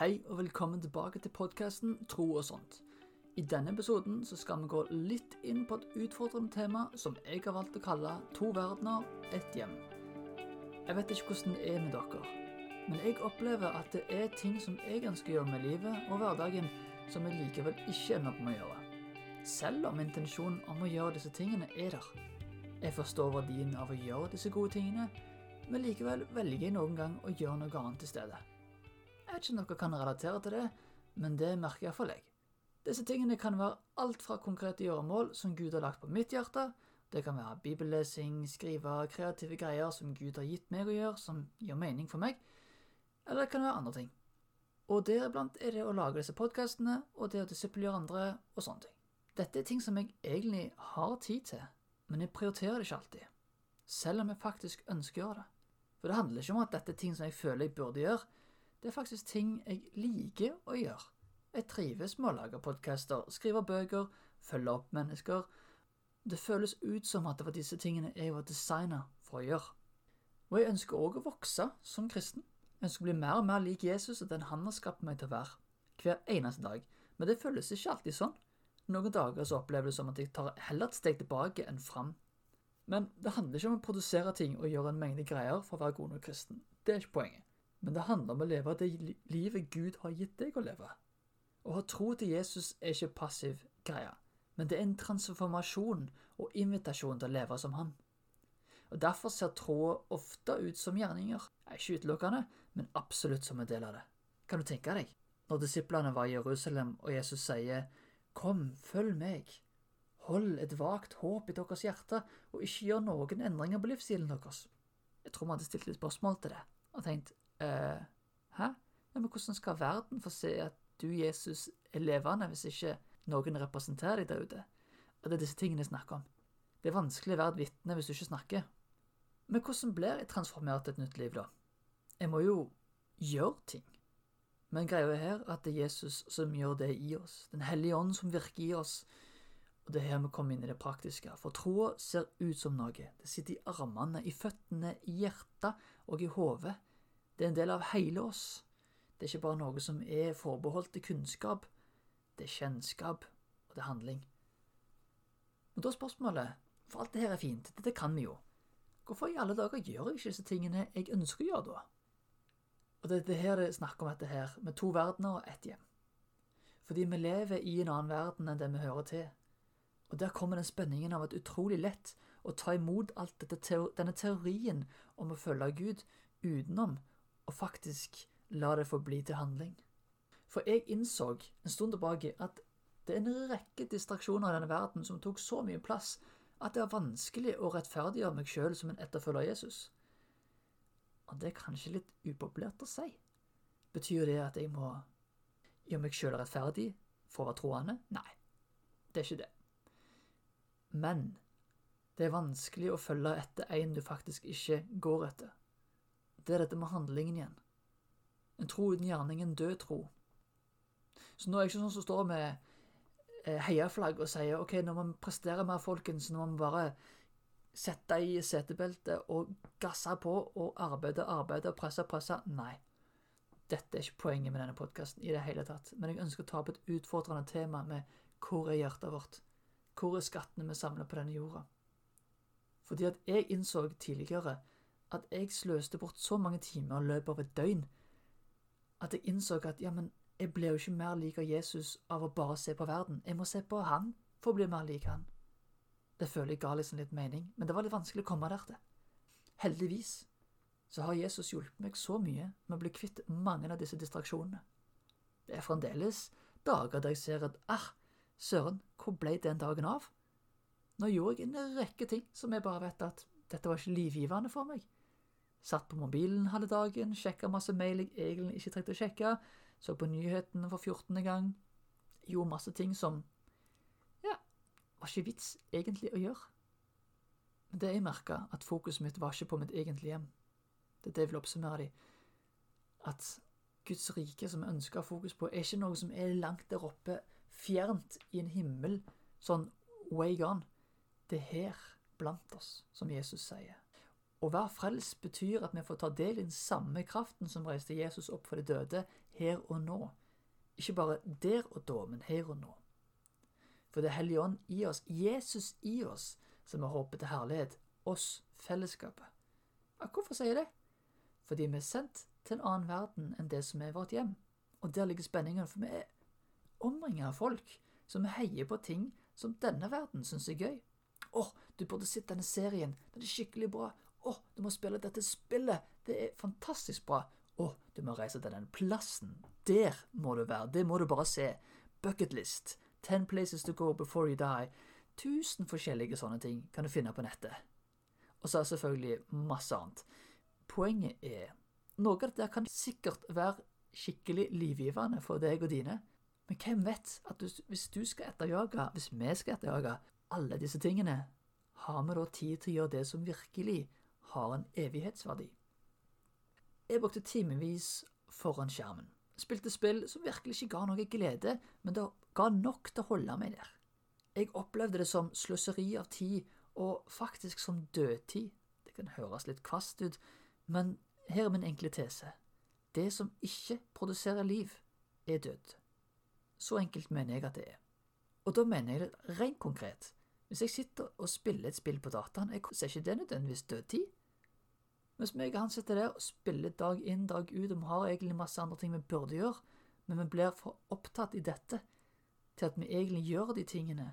Hei og velkommen tilbake til podkasten Tro og sånt. I denne episoden så skal vi gå litt inn på et utfordrende tema som jeg har valgt å kalle To verdener, ett hjem. Jeg vet ikke hvordan det er med dere, men jeg opplever at det er ting som jeg ønsker å gjøre med livet og hverdagen, som jeg likevel ikke ender opp med å gjøre. Selv om intensjonen om å gjøre disse tingene er der. Jeg forstår verdien av å gjøre disse gode tingene, men likevel velger jeg noen gang å gjøre noe annet i stedet. Jeg vet ikke om dere kan relatere til det, men det merker iallfall jeg. Disse tingene kan være alt fra konkrete gjøremål som Gud har lagt på mitt hjerte, det kan være bibellesing, skrive kreative greier som Gud har gitt meg å gjøre, som gir mening for meg, eller det kan være andre ting. Og deriblant er det å lage disse podkastene, og det å disippelgjøre andre, og sånne ting. Dette er ting som jeg egentlig har tid til, men jeg prioriterer det ikke alltid. Selv om jeg faktisk ønsker å gjøre det. For det handler ikke om at dette er ting som jeg føler jeg burde gjøre, det er faktisk ting jeg liker å gjøre. Jeg trives med å lage podkaster, skrive bøker, følge opp mennesker. Det føles ut som at det var disse tingene jeg var designa for å gjøre. Og jeg ønsker òg å vokse som kristen. Jeg ønsker å bli mer og mer lik Jesus og den han har skapt meg til å være, hver eneste dag. Men det føles ikke alltid sånn. Noen dager så opplever det som at jeg tar heller et steg tilbake enn fram. Men det handler ikke om å produsere ting og gjøre en mengde greier for å være god nok kristen. Det er ikke poenget. Men det handler om å leve det livet Gud har gitt deg å leve. Å ha tro til Jesus er ikke passiv greie, men det er en transformasjon og invitasjon til å leve som han. Og Derfor ser tråd ofte ut som gjerninger. Ikke utelukkende, men absolutt som en del av det. Kan du tenke deg, når disiplene var i Jerusalem og Jesus sier Kom, følg meg. Hold et vagt håp i deres hjerte, og ikke gjør noen endringer på livsstilen deres. Jeg tror vi hadde stilt litt spørsmål til det, og tenkt eh, Hæ? Ja, men hvordan skal verden få se at du, Jesus, er levende hvis ikke noen representerer deg der ute? Og det er disse tingene jeg snakker om. Det er vanskelig å være et vitne hvis du ikke snakker. Men hvordan blir jeg transformert til et nytt liv, da? Jeg må jo gjøre ting. Men greia er her at det er Jesus som gjør det i oss. Den hellige ånd som virker i oss. Og det er her vi kommer inn i det praktiske. For troa ser ut som noe. Det sitter i armene, i føttene, i hjertet og i hodet. Det er en del av hele oss. Det er ikke bare noe som er forbeholdt til kunnskap. Det er kjennskap, og det er handling. Men da er spørsmålet, for alt det her er fint, dette kan vi jo, hvorfor i alle dager gjør jeg ikke disse tingene jeg ønsker å gjøre da? Og det er det her det er snakk om dette her, med to verdener og ett hjem. Fordi vi lever i en annen verden enn det vi hører til. Og der kommer den spenningen av at utrolig lett å ta imot alt dette, denne teorien om å følge Gud utenom og faktisk la det få bli til handling. For jeg innså en stund tilbake at det er en rekke distraksjoner i denne verden som tok så mye plass at det var vanskelig å rettferdiggjøre meg sjøl som en etterfølger av Jesus. Og det er kanskje litt upopulært å si. Betyr det at jeg må gjøre meg sjøl rettferdig for å være troende? Nei, det er ikke det. Men det er vanskelig å følge etter en du faktisk ikke går etter det er dette med handlingen igjen. En tro uten gjerning, en død tro. Så nå er jeg ikke sånn som står med eh, heiaflagg og sier ok, nå må vi prestere mer, folkens. Nå må vi bare sette i setebeltet og gasse på og arbeide, arbeide og presse, presse. Nei. Dette er ikke poenget med denne podkasten i det hele tatt. Men jeg ønsker å ta opp et utfordrende tema med hvor er hjertet vårt? Hvor er skattene vi samler på denne jorda? Fordi at jeg innså tidligere at jeg sløste bort så mange timer i løpet av et døgn at jeg innså at ja, men jeg ble jo ikke mer lik av Jesus av å bare se på verden. Jeg må se på han for å bli mer lik han. Det føler jeg ga liksom litt mening, men det var litt vanskelig å komme der til. Heldigvis så har Jesus hjulpet meg så mye med å bli kvitt mange av disse distraksjonene. Det er fremdeles dager der jeg ser at ah, søren, hvor ble den dagen av? Nå gjorde jeg en rekke ting som jeg bare vet at dette var ikke livgivende for meg. Satt på mobilen halve dagen, sjekka masse mail jeg egentlig ikke trengte å sjekke, så på nyhetene for 14. gang, gjorde masse ting som ja, var ikke vits egentlig å gjøre. Men det jeg merka, at fokuset mitt var ikke på mitt egentlige hjem. Det er det jeg vil oppsummere de. At Guds rike som jeg ønsker å ha fokus på, er ikke noe som er langt der oppe, fjernt i en himmel, sånn way gone. Det er her blant oss, som Jesus sier. Å være frelst betyr at vi får ta del i den samme kraften som reiste Jesus opp for de døde, her og nå. Ikke bare der og da, men her og nå. For det Hellige Ånd i oss, Jesus i oss, som er håpet til herlighet, oss, fellesskapet. Ja, hvorfor sier jeg det? Fordi vi er sendt til en annen verden enn det som er vårt hjem. Og der ligger spenningen, for vi er omringet av folk som heier på ting som denne verden syns er gøy. Å, du burde sett denne serien, den er skikkelig bra. Å, du må spille dette spillet, det er fantastisk bra. Å, du må reise til den plassen. Der må du være, det må du bare se. Bucketlist. Ten places to go before you die. Tusen forskjellige sånne ting kan du finne på nettet. Og så er det selvfølgelig masse annet. Poenget er Noe av det kan sikkert være skikkelig livgivende for deg og dine, men hvem vet at hvis du skal etterjage, hvis vi skal etterjage alle disse tingene, har vi da tid til å gjøre det som virkelig har en evighetsverdi? Jeg brukte timevis foran skjermen. Spilte spill som virkelig ikke ga noe glede, men det ga nok til å holde meg der. Jeg opplevde det som sløseri av tid, og faktisk som dødtid. Det kan høres litt kvast ut, men her er min enkle tese. Det som ikke produserer liv, er død. Så enkelt mener jeg at det er. Og da mener jeg det rent konkret. Hvis jeg sitter og spiller et spill på dataen, jeg ser ikke det nødvendigvis dødtid. Mens meg og han sitter der og spiller dag inn, dag ut, og vi har egentlig masse andre ting vi burde gjøre, men vi blir for opptatt i dette til at vi egentlig gjør de tingene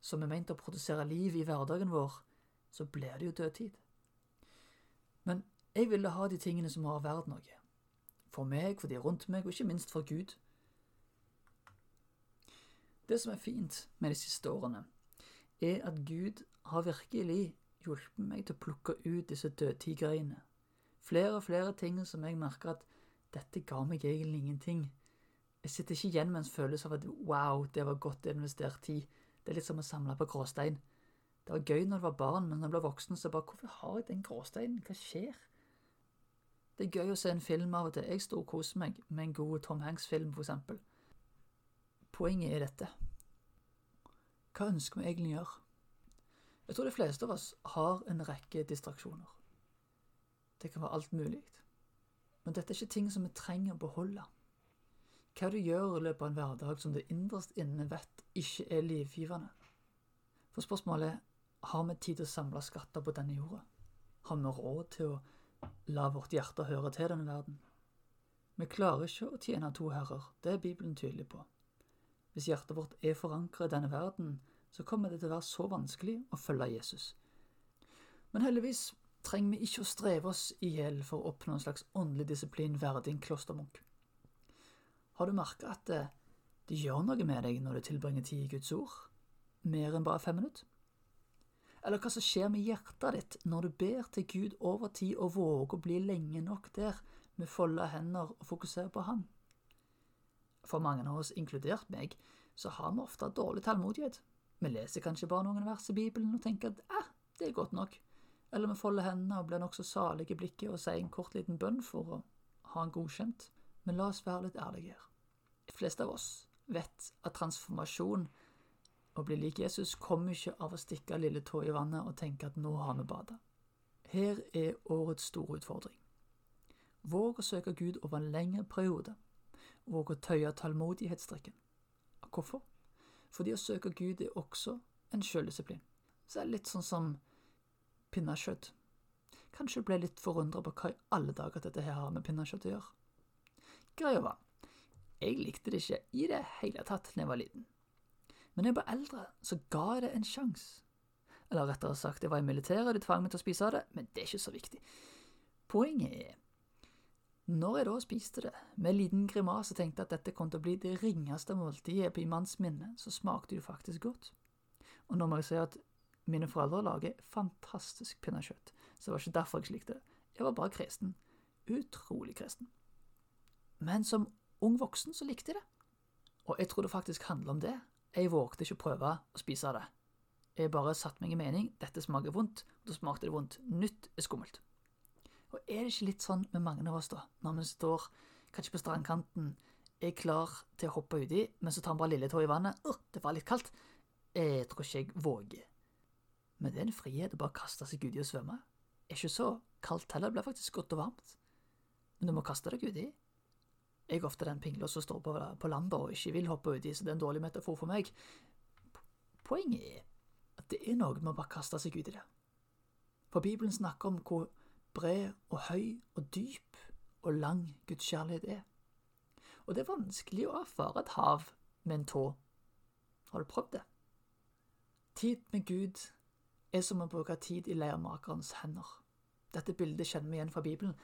som er ment å produsere liv i hverdagen vår, så blir det jo dødtid. Men jeg ville ha de tingene som har verdt noe. For meg, for de rundt meg, og ikke minst for Gud. Det som er fint med de siste årene, er at Gud har virkelig hjulpet meg til å plukke ut disse dødtidgreiene. Flere og flere ting som jeg merker at dette ga meg egentlig ingenting. Jeg sitter ikke igjen med en følelse av at wow, det var godt investert tid. Det er litt som å samle på gråstein. Det var gøy når du var barn, men når du ble voksen, så bare Hvorfor har jeg den gråsteinen? Hva skjer? Det er gøy å se en film av og til. Jeg storkoser meg med en god Tom Hanks-film, for eksempel. Poenget er dette. Hva ønsker vi egentlig å gjøre? Jeg tror de fleste av oss har en rekke distraksjoner. Det kan være alt mulig. Men dette er ikke ting som vi trenger å beholde. Hva du gjør i løpet av en hverdag som du innerst inne vet ikke er livgivende. For spørsmålet er har vi tid til å samle skatter på denne jorda? Har vi råd til å la vårt hjerte høre til denne verden? Vi klarer ikke å tjene to herrer, det er Bibelen tydelig på. Hvis hjertet vårt er forankret i denne verden, så kommer det til å være så vanskelig å følge Jesus. Men heldigvis trenger vi ikke å streve oss i hjel for å oppnå en slags åndelig disiplin verdig en klostermunk. Har du merka at det, det, gjør noe med deg når du tilbringer tid i Guds ord? Mer enn bare fem minutter? Eller hva som skjer med hjertet ditt når du ber til Gud over tid og våger å bli lenge nok der med folda hender og fokusere på Han? For mange av oss, inkludert meg, så har vi ofte dårlig tålmodighet. Vi leser kanskje bare noen vers i Bibelen og tenker at eh, det er godt nok. Eller vi folder hendene og blir nokså salige i blikket og sier en kort liten bønn for å ha en godkjent. Men la oss være litt ærlige her. De fleste av oss vet at transformasjon, å bli lik Jesus, kommer ikke av å stikke lille tå i vannet og tenke at nå har vi bada. Her er årets store utfordring. Våg å søke Gud over en lengre periode. Våg å tøye tålmodighetsstrikken. Hvorfor? Fordi å søke Gud er også en sjøldisiplin. Så det er litt sånn som pinnekjøtt. Kanskje du ble litt forundra på hva i alle dager dette her har med pinnekjøtt å gjøre. Greia var, jeg likte det ikke i det hele tatt da jeg var liten. Men da jeg ble eldre, så ga jeg det en sjanse. Eller rettere sagt, jeg var i militæret, de tvang meg til å spise av det, men det er ikke så viktig. Poenget er når jeg da spiste det, med en liten grimase tenkte at dette kom til å bli det ringeste måltidet i manns minne, så smakte det faktisk godt. Og nå må jeg si at mine foreldre lager fantastisk pinnekjøtt, så det var ikke derfor jeg likte det. Jeg var bare kresen. Utrolig kresen. Men som ung voksen så likte jeg det. Og jeg tror det faktisk handler om det. Jeg vågte ikke å prøve å spise det. Jeg bare satte meg i mening dette smaker vondt, og da smakte det vondt. Nytt er skummelt. Og er det ikke litt sånn med mange av oss, da, når vi står kanskje på strandkanten, er klar til å hoppe uti, men så tar vi bare lille tå i vannet. Å, det var litt kaldt. Jeg tror ikke jeg våger. Men det er en frihet å bare kaste seg uti og svømme. er ikke så kaldt heller, det blir faktisk godt og varmt. Men du må kaste deg uti. Jeg er ofte den pingla som står på, på landet og ikke vil hoppe uti, så det er en dårlig metafor for meg. Poenget er at det er noe med å bare kaste seg ut i det. For Bibelen snakker om hvor bred og høy og dyp og lang Guds kjærlighet er. Og det er vanskelig å erfare et hav med en tå. Har du prøvd det? Tid med Gud er som å bruke tid i leirmakerens hender. Dette bildet kjenner vi igjen fra Bibelen.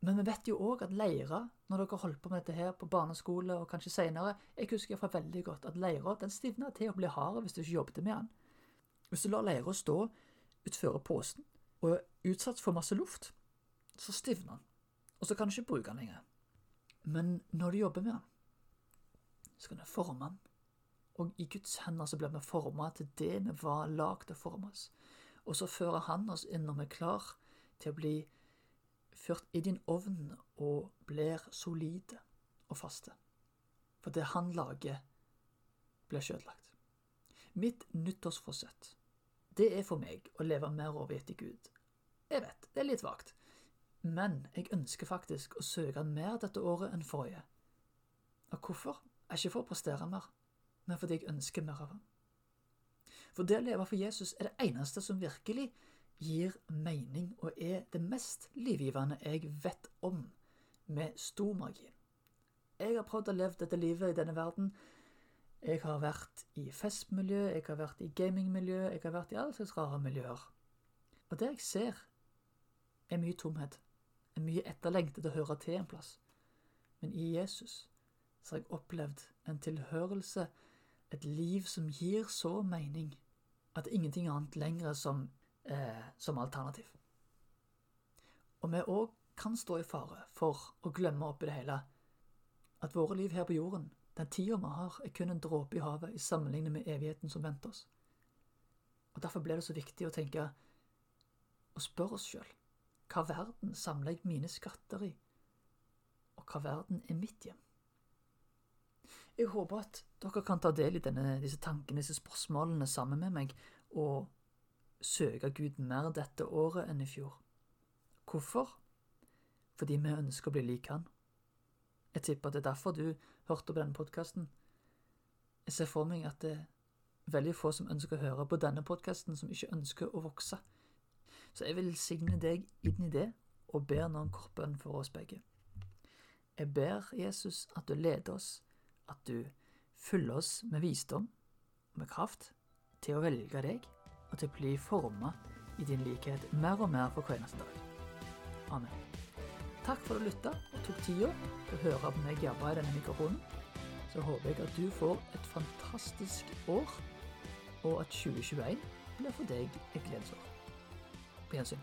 Men vi vet jo òg at leira, når dere holdt på med dette her på barneskole og kanskje seinere Jeg husker iallfall veldig godt at leira den stivna til å bli hard hvis du ikke jobbet med den. Hvis du lar leira stå utfor posen og utsatt for masse luft, så stivner den, og så kan du ikke bruke den lenger. Men når du jobber med den, så kan du forme den, og i Guds hender så blir vi forma til det vi var lagd å formes. Og så fører Han oss inn når vi er klar til å bli ført i din ovn og blir solide og faste. For det han lager, blir skjødlagt. Mitt nyttårsforsett, det er for meg å leve mer over etter Gud. Jeg vet, det er litt vagt, men jeg ønsker faktisk å søke mer dette året enn forrige. Og hvorfor? Er ikke for å prestere mer, men fordi jeg ønsker mer av ham. For det å leve for Jesus er det eneste som virkelig gir mening og er det mest livgivende jeg vet om, med stor margin. Jeg har prøvd å leve dette livet i denne verden. Jeg har vært i festmiljø, jeg har vært i gamingmiljø, jeg har vært i alle slags rare miljøer. Og det jeg ser, er mye tomhet. Er mye etterlengtet å høre til en plass. Men i Jesus så har jeg opplevd en tilhørelse, et liv som gir så mening at ingenting annet lenger som eh, som alternativ. Og vi òg kan stå i fare for å glemme oppi det hele at våre liv her på jorden, den tida vi har, er kun en dråpe i havet i sammenligning med evigheten som venter oss. Og Derfor ble det så viktig å tenke og spørre oss sjøl hva verden samler jeg mine skatter i, og hva verden er mitt hjem? Jeg håper at dere kan ta del i denne, disse tankene, disse spørsmålene sammen med meg, og søke Gud mer dette året enn i fjor. Hvorfor? Fordi vi ønsker å bli lik Han. Jeg tipper at det er derfor du hørte på denne podkasten. Jeg ser for meg at det er veldig få som ønsker å høre på denne podkasten, som ikke ønsker å vokse. Så jeg vil signe deg inn i det, og ber nå en kort bønn for oss begge. Jeg ber Jesus at du leder oss, at du fyller oss med visdom med kraft til å velge deg og til å bli forma i din likhet mer og mer for hver eneste dag. Amen. Takk for at du lytta og tok tida til å høre på meg jabbe i denne mikrofonen. Så håper jeg at du får et fantastisk år, og at 2021 blir for deg et gledesår. På gjensyn.